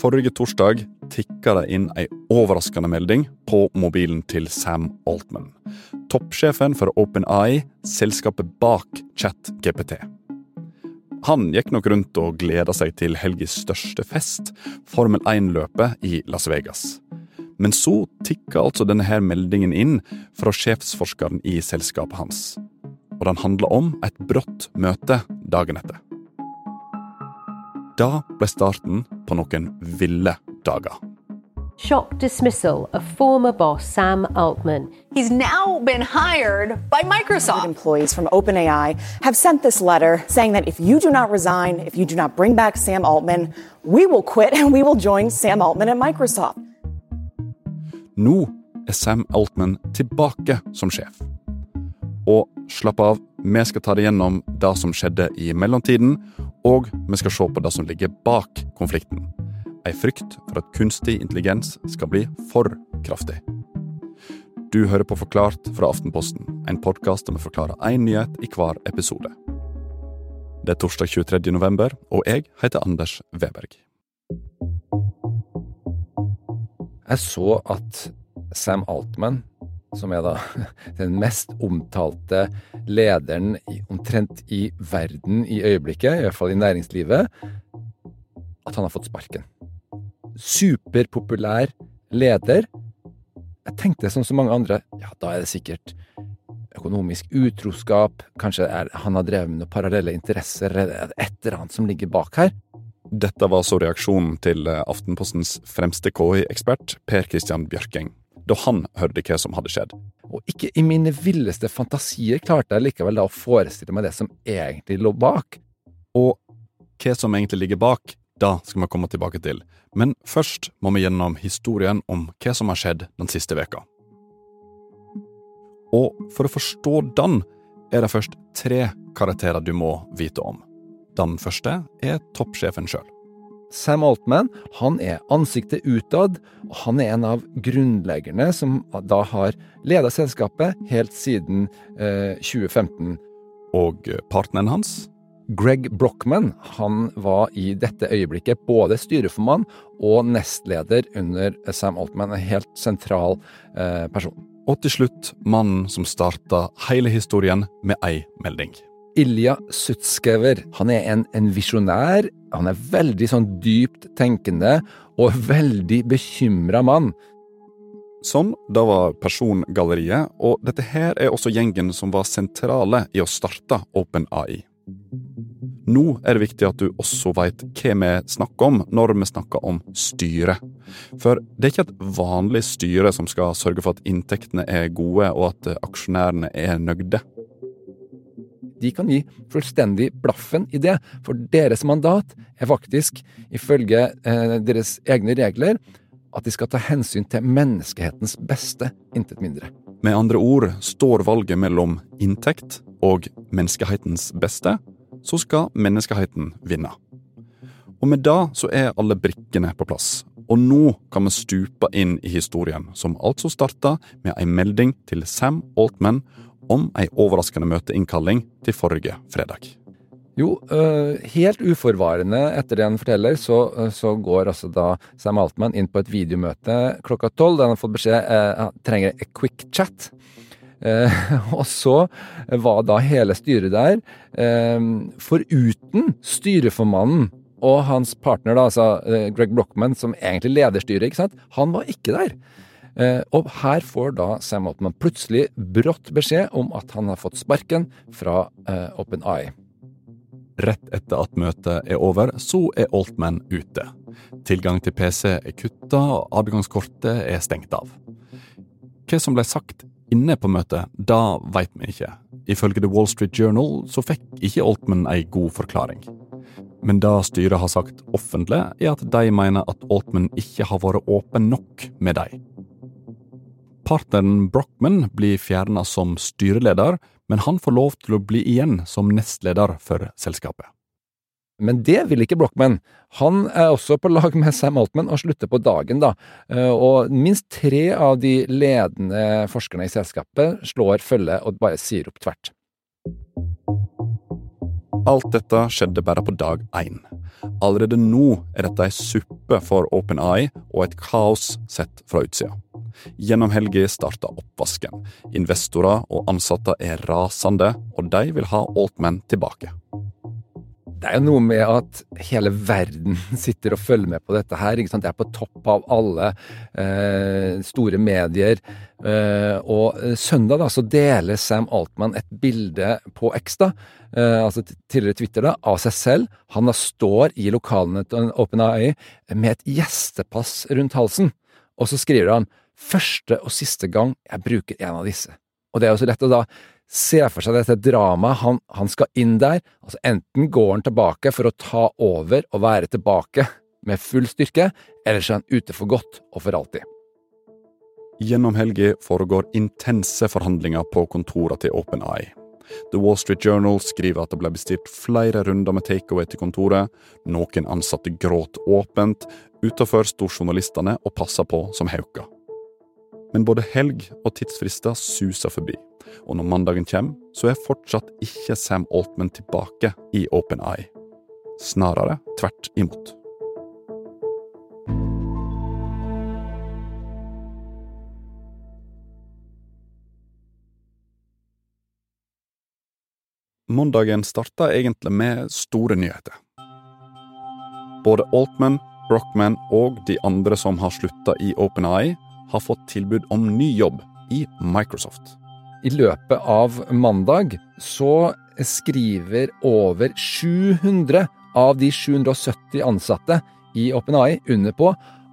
Forrige torsdag tikka det inn ei overraskende melding på mobilen til Sam Altman. Toppsjefen for OpenAI, selskapet bak ChatGPT. Han gikk nok rundt og gleda seg til helgas største fest, Formel 1-løpet i Las Vegas. Men så tikka altså denne her meldingen inn fra sjefsforskeren i selskapet hans. Og den handla om et brått møte dagen etter. Da ble starten på noen ville dager. Shock dismissal of former boss Sam Altman. He's now been hired by Microsoft. Employees from OpenAI have sent this letter saying that if you do not resign, if you do not bring back Sam Altman, we will quit and we will join Sam Altman at Microsoft. Nå er Sam Altman tilbake som sjef. Og slapp av, vi skal ta det gjennom det som skjedde i mellomtiden, og vi skal se på det som ligger bak konflikten. Ei frykt for at kunstig intelligens skal bli for kraftig. Du hører på Forklart fra Aftenposten, en podkast der vi forklarer én nyhet i hver episode. Det er torsdag 23. november, og jeg heter Anders Weberg. Jeg så at Sam Altman, som er da den mest omtalte lederen omtrent i verden i øyeblikket, i hvert fall i næringslivet, at han har fått sparken. Superpopulær leder. Jeg tenkte som så mange andre, ja, da er det sikkert økonomisk utroskap, kanskje er, han har drevet med noen parallelle interesser, eller et eller annet som ligger bak her. Dette var så reaksjonen til Aftenpostens fremste KI-ekspert, Per Christian Bjørking, da han hørte hva som hadde skjedd. Og ikke i mine villeste fantasier klarte jeg likevel da å forestille meg det som egentlig lå bak. Og hva som egentlig ligger bak, da skal vi komme tilbake til. Men først må vi gjennom historien om hva som har skjedd den siste veka. Og for å forstå den, er det først tre karakterer du må vite om. Den første er toppsjefen sjøl. Sam Altman han er ansiktet utad, og han er en av grunnleggerne som da har ledet selskapet helt siden eh, 2015. Og partneren hans? Greg Brochman han var i dette øyeblikket både styreformann og nestleder under Sam Altman, en helt sentral eh, person. Og til slutt mannen som starta hele historien med ei melding. Ilja Sutskever. Han er en, en visjonær. Han er veldig sånn dypt tenkende og veldig bekymra mann. Sånn, da var persongalleriet, og dette her er også gjengen som var sentrale i å starte OpenAI. Nå er det viktig at du også veit hva vi snakker om når vi snakker om styre. For det er ikke et vanlig styre som skal sørge for at inntektene er gode og at aksjonærene er nøgde. De kan gi fullstendig blaffen i det, for deres mandat er faktisk, ifølge eh, deres egne regler, at de skal ta hensyn til menneskehetens beste, intet mindre. Med andre ord, står valget mellom inntekt og menneskehetens beste, så skal menneskeheten vinne. Og med det så er alle brikkene på plass. Og nå kan vi stupe inn i historien, som altså starta med ei melding til Sam Altman om ei overraskende møteinnkalling til forrige fredag. Jo, helt uforvarende etter det han forteller, så, så, går altså da Sam Altman inn på et videomøte klokka tolv, der han har fått beskjed eh, han trenger a quick chat. Eh, og så var da hele styret der, eh, foruten styreformannen og hans partner, da, altså eh, Greg Brochman, som egentlig leder styret, ikke sant, han var ikke der. Eh, og her får da Sam Altman plutselig brått beskjed om at han har fått sparken fra Open Eye. Rett etter at møtet er over, så er Altman ute. Tilgang til PC er kutta, og adgangskortet er stengt av. Hva som ble sagt inne på møtet, da veit vi ikke. Ifølge The Wall Street Journal så fikk ikke Altman ei god forklaring. Men det styret har sagt offentlig, er at de mener at Altman ikke har vært åpen nok med dem. Partneren Brochman blir fjerna som styreleder, men han får lov til å bli igjen som nestleder for selskapet. Men det vil ikke Brochman. Han er også på lag med Sam Altman og slutter på dagen, da. Og minst tre av de ledende forskerne i selskapet slår følge og bare sier opp tvert. Alt dette skjedde bare på dag én. Allerede nå er dette ei suppe for OpenAI og et kaos sett fra utsida. Gjennom helga starta oppvasken. Investorer og ansatte er rasende, og de vil ha Altman tilbake. Det er jo noe med at hele verden sitter og følger med på dette her. Det er på topp av alle eh, store medier. Eh, og søndag da, så deler Sam Altman et bilde på X, eh, altså tidligere Twitter, da, av seg selv. Han da står i lokalene til OpenAI med et gjestepass rundt halsen. Og så skriver han 'første og siste gang jeg bruker en av disse'. Og det er jo så lett å da se for seg dette dramaet. Han, han, skal inn der. altså Enten går han tilbake for å ta over og være tilbake med full styrke, eller så er han ute for godt og for alltid. Gjennom helga foregår intense forhandlinger på kontorene til OpenEye. The Wall Street Journal skriver at det ble bestilt flere runder med takeaway til kontoret. Noen ansatte gråt åpent. Utenfor sto journalistene og passa på som hauker. Men både helg og tidsfrister suser forbi, og når mandagen kommer, så er fortsatt ikke Sam Altman tilbake i Open Eye. Snarere tvert imot. Mandagen starta egentlig med store nyheter. Både Altman, Brochman og de andre som har slutta i OpenEye, har fått tilbud om ny jobb i Microsoft. I løpet av mandag så skriver over 700 av de 770 ansatte i OpenAI under på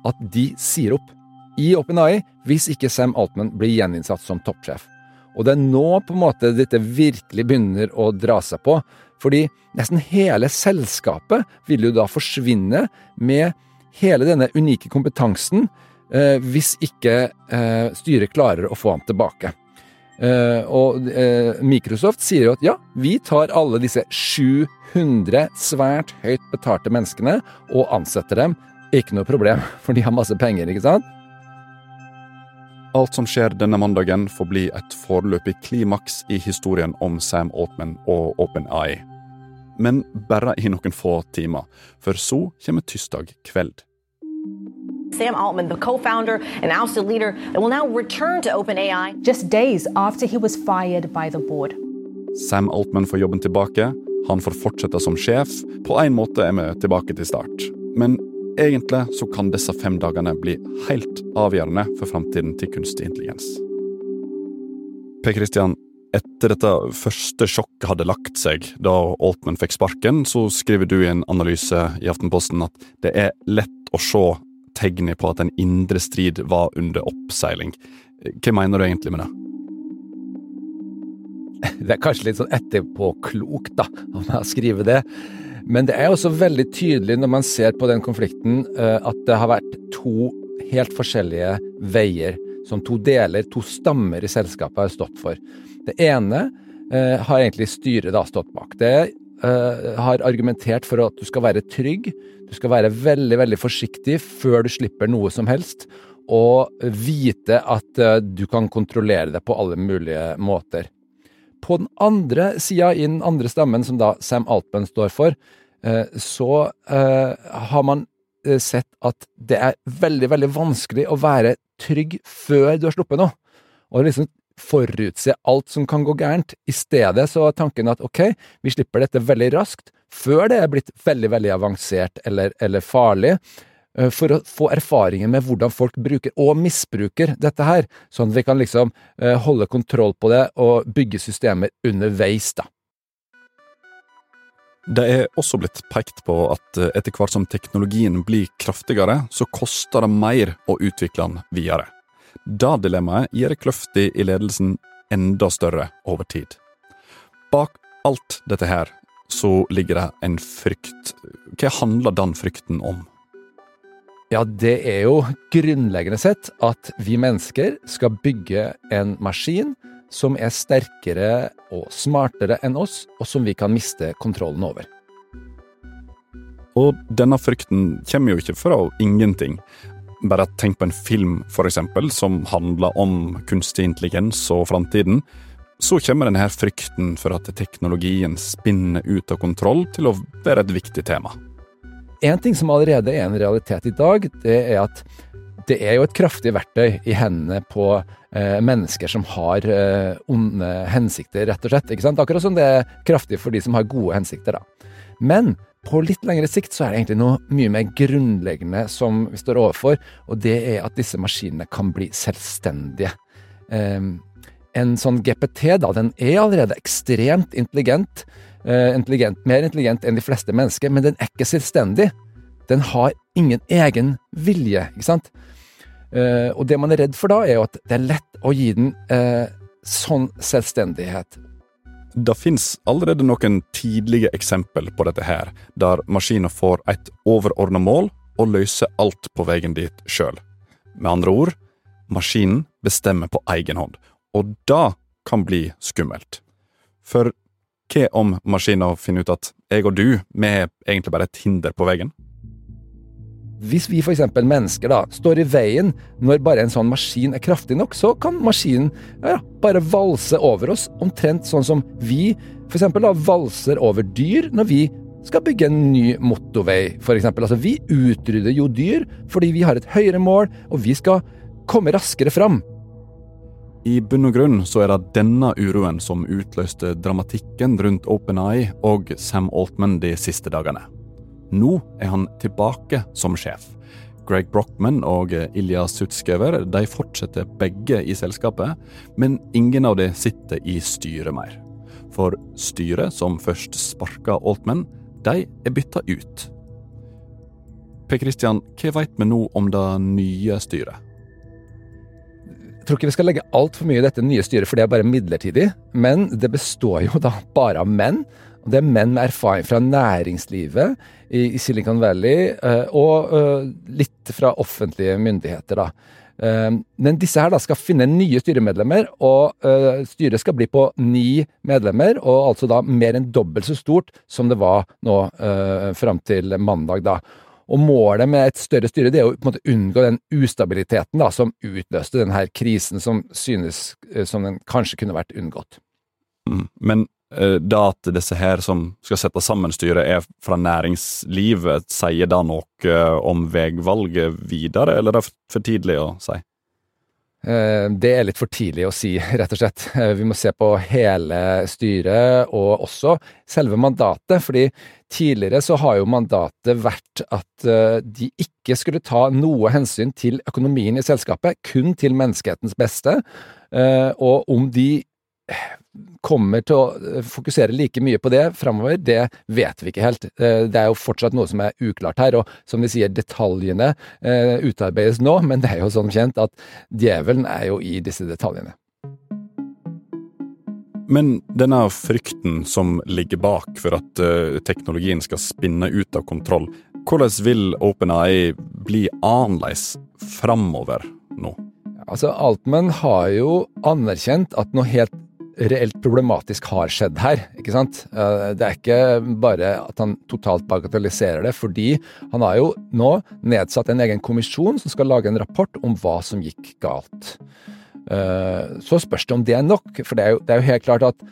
at de sier opp i OpenAI hvis ikke Sam Altman blir gjeninnsatt som toppsjef. Og det er nå på en måte dette virkelig begynner å dra seg på, fordi nesten hele selskapet vil jo da forsvinne med hele denne unike kompetansen eh, hvis ikke eh, styret klarer å få ham tilbake. Eh, og uh, Microsoft sier jo at ja, vi tar alle disse 700 svært høyt betalte menneskene og ansetter dem. Ikke noe problem, for de har masse penger, ikke sant? Alt som skjer denne mandagen, får bli et foreløpig klimaks i historien om Sam Altman og OpenEye. Men bare i noen få timer, for så kommer tirsdag kveld. Sam Altman, the co founder and ousted leader, will now return to OpenAI. just days after he was fired by the board. Sam Altman får jobben tilbake. Han får fortsette som sjef. På en måte er vi tilbake til start. Men egentlig så kan disse fem dagene bli helt avgjørende for framtiden til kunstig intelligens. Per Christian, etter dette første sjokket hadde lagt seg da Altman fikk sparken, så skriver du i en analyse i Aftenposten at det er lett å se tegnet på at en indre strid var under oppseiling. Hva mener du egentlig med det? Det er kanskje litt sånn etterpåklokt, da, om jeg skriver det. Men det er også veldig tydelig når man ser på den konflikten, eh, at det har vært to helt forskjellige veier, som to deler, to stammer i selskapet har stått for. Det ene eh, har egentlig styret da stått bak. Det har argumentert for at du skal være trygg, du skal være veldig, veldig forsiktig før du slipper noe som helst, og vite at eh, du kan kontrollere det på alle mulige måter. På den andre sida, i den andre stemmen, som da Sam Altman står for, eh, så eh, har man eh, sett at det er veldig, veldig vanskelig å være trygg før du har sluppet noe. Og liksom forutse alt som kan gå gærent. I stedet så er tanken at ok, vi slipper dette veldig raskt, før det er blitt veldig, veldig avansert eller, eller farlig, eh, for å få erfaringer med hvordan folk bruker og misbruker dette her, sånn at vi kan liksom eh, holde kontroll på det og bygge systemer underveis, da. Det er også blitt pekt på at eh, etter hvert som teknologien blir kraftigere, så koster det mer å utvikle den videre. Da dilemmaet gjør kløfta i ledelsen enda større over tid. Bak alt dette her så ligger det en frykt. Hva handler den frykten om? Ja, det er jo grunnleggende sett at vi mennesker skal bygge en maskin som er sterkere og smartere enn oss, og som vi kan miste kontrollen over. Og denne frykten kommer jo ikke fra ingenting. Bare tenk på en film for eksempel, som handler om kunstig intelligens og framtiden. så kommer denne frykten for at teknologien spinner ut av kontroll til å være et viktig tema. En ting som allerede er en realitet i dag, det er at det er jo et kraftig verktøy i hendene på eh, mennesker som har eh, onde hensikter, rett og slett. Akkurat som det er kraftig for de som har gode hensikter. da. Men på litt lengre sikt så er det egentlig noe mye mer grunnleggende som vi står overfor, og det er at disse maskinene kan bli selvstendige. Eh, en sånn GPT da, den er allerede ekstremt intelligent, eh, intelligent, mer intelligent enn de fleste mennesker, men den er ikke selvstendig. Den har ingen egen vilje, ikke sant? Uh, og det man er redd for da, er jo at det er lett å gi den uh, sånn selvstendighet. Det finnes allerede noen tidlige eksempel på dette her, der maskiner får et overordna mål og løser alt på veien dit sjøl. Med andre ord, maskinen bestemmer på egen hånd, og det kan bli skummelt. For hva om maskinen finner ut at jeg og du, vi er egentlig bare et hinder på veien? Hvis vi f.eks. mennesker da, står i veien når bare en sånn maskin er kraftig nok, så kan maskinen ja, bare valse over oss, omtrent sånn som vi f.eks. valser over dyr når vi skal bygge en ny motorvei, f.eks. Altså, vi utrydder jo dyr fordi vi har et høyere mål, og vi skal komme raskere fram. I bunn og grunn så er det denne uroen som utløste dramatikken rundt OpenAI og Sam Altman de siste dagene. Nå er han tilbake som sjef. Greg Brochman og Ilja Sutskever de fortsetter begge i selskapet, men ingen av dem sitter i styret mer. For styret, som først sparka Altman, de er bytta ut. Per Christian, hva veit vi nå om det nye styret? Jeg tror ikke vi skal legge altfor mye i dette nye styret, for det er bare midlertidig. Men det består jo da bare av menn. Det er menn med erfaring fra næringslivet i, Silicon Valley, eh, og eh, litt fra offentlige myndigheter, da. Eh, men disse her da skal finne nye styremedlemmer, og styret skal bli på ni medlemmer, og altså da mer enn dobbelt så stort som det var nå fram til mandag, da. Og målet med et større styre det er å på en måte unngå den ustabiliteten da, som utløste denne krisen, som synes som den kanskje kunne vært unngått. Mm. Men Eh, da at disse her som skal sette sammen styret, er fra næringslivet, sier det noe eh, om veivalget videre, eller er det for tidlig å si? Eh, det er litt for tidlig å si, rett og slett. Vi må se på hele styret og også selve mandatet. fordi tidligere så har jo mandatet vært at de ikke skulle ta noe hensyn til økonomien i selskapet, kun til menneskehetens beste. Og om de kommer til å eh, fokusere like mye på det framover, det vet vi ikke helt. Eh, det er jo fortsatt noe som er uklart her, og som de sier, detaljene eh, utarbeides nå, men det er jo sånn kjent at djevelen er jo i disse detaljene. Men denne frykten som ligger bak for at teknologien skal spinne ut av kontroll, hvordan vil OpenAI bli annerledes framover nå? Altså, Altman har jo anerkjent at noe helt reelt problematisk har skjedd her. ikke sant? Eh, det er ikke bare at han totalt bagatelliserer det, fordi han har jo nå nedsatt en egen kommisjon som skal lage en rapport om hva som gikk galt. Eh, så spørs det om det er nok, for det er jo, det er jo helt klart at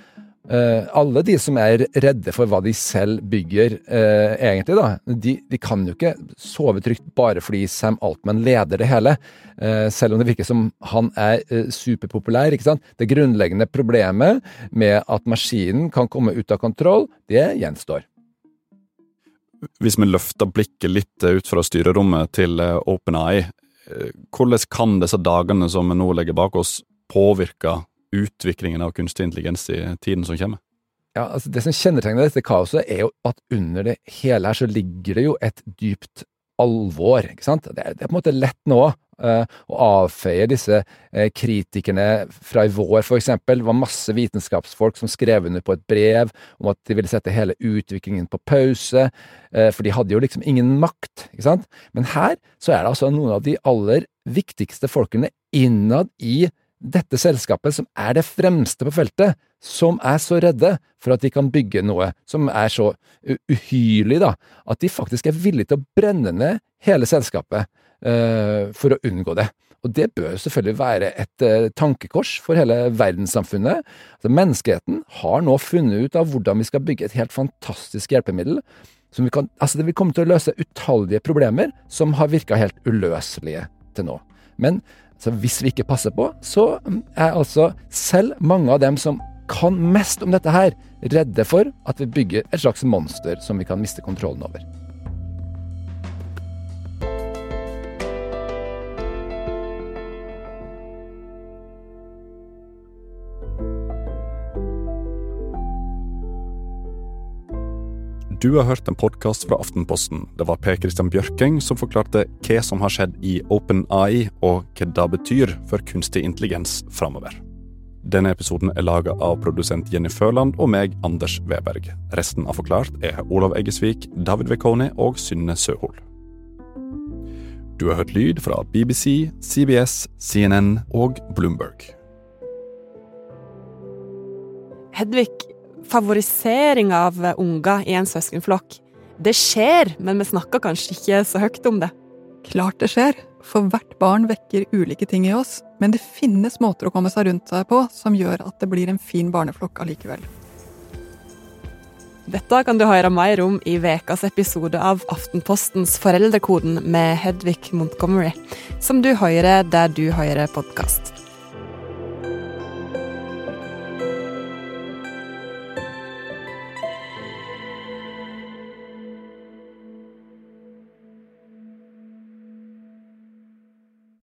Uh, alle de som er redde for hva de selv bygger, uh, egentlig, da, de, de, kan jo ikke sove trygt bare fordi Sam Altman leder det hele. Uh, selv om det virker som han er superpopulær. ikke sant? Det grunnleggende problemet med at maskinen kan komme ut av kontroll, det gjenstår. Hvis vi løfter blikket litt ut fra styrerommet til OpenAI, hvordan kan disse dagene som vi nå legger bak oss, påvirke utviklingen av kunstig intelligens i tiden som kommer? Ja, altså Det som kjennetegner dette kaoset, er jo at under det hele her så ligger det jo et dypt alvor. ikke sant? Det er, det er på en måte lett nå uh, å avfeie disse uh, kritikerne fra i vår, for eksempel. Det var masse vitenskapsfolk som skrev under på et brev om at de ville sette hele utviklingen på pause, uh, for de hadde jo liksom ingen makt. ikke sant? Men her så er det altså noen av de aller viktigste folkene innad i dette selskapet, som er det fremste på feltet, som er så redde for at de kan bygge noe som er så uhyrlig, da, at de faktisk er villige til å brenne ned hele selskapet uh, for å unngå det. Og det bør selvfølgelig være et eh, tankekors for hele verdenssamfunnet. Altså, menneskeheten har nå funnet ut av hvordan vi skal bygge et helt fantastisk hjelpemiddel. Som vi kan, altså det vil komme til å løse utallige problemer som har virka helt uløselige til nå. Men altså, hvis vi ikke passer på, så er altså selv mange av dem som kan mest om dette her, redde for at vi bygger et slags monster som vi kan miste kontrollen over. Du har hørt en podkast fra Aftenposten. Det var Per Christian Bjørking som forklarte hva som har skjedd i OpenAI, og hva det betyr for kunstig intelligens framover. Denne episoden er laga av produsent Jenny Førland og meg, Anders Weberg. Resten av Forklart er Olav Eggesvik, David Vekoni og Synne Søhol. Du har hørt lyd fra BBC, CBS, CNN og Bloomberg. Hedvig, favorisering av unger i en søskenflokk. Det skjer, men vi snakker kanskje ikke så høyt om det. Klart det skjer, for hvert barn vekker ulike ting i oss, men det finnes måter å komme seg rundt seg på som gjør at det blir en fin barneflokk allikevel. Dette kan du høre mer om i ukas episode av Aftenpostens Foreldrekoden med Hedvig Montgomery, som du hører der du hører podkast.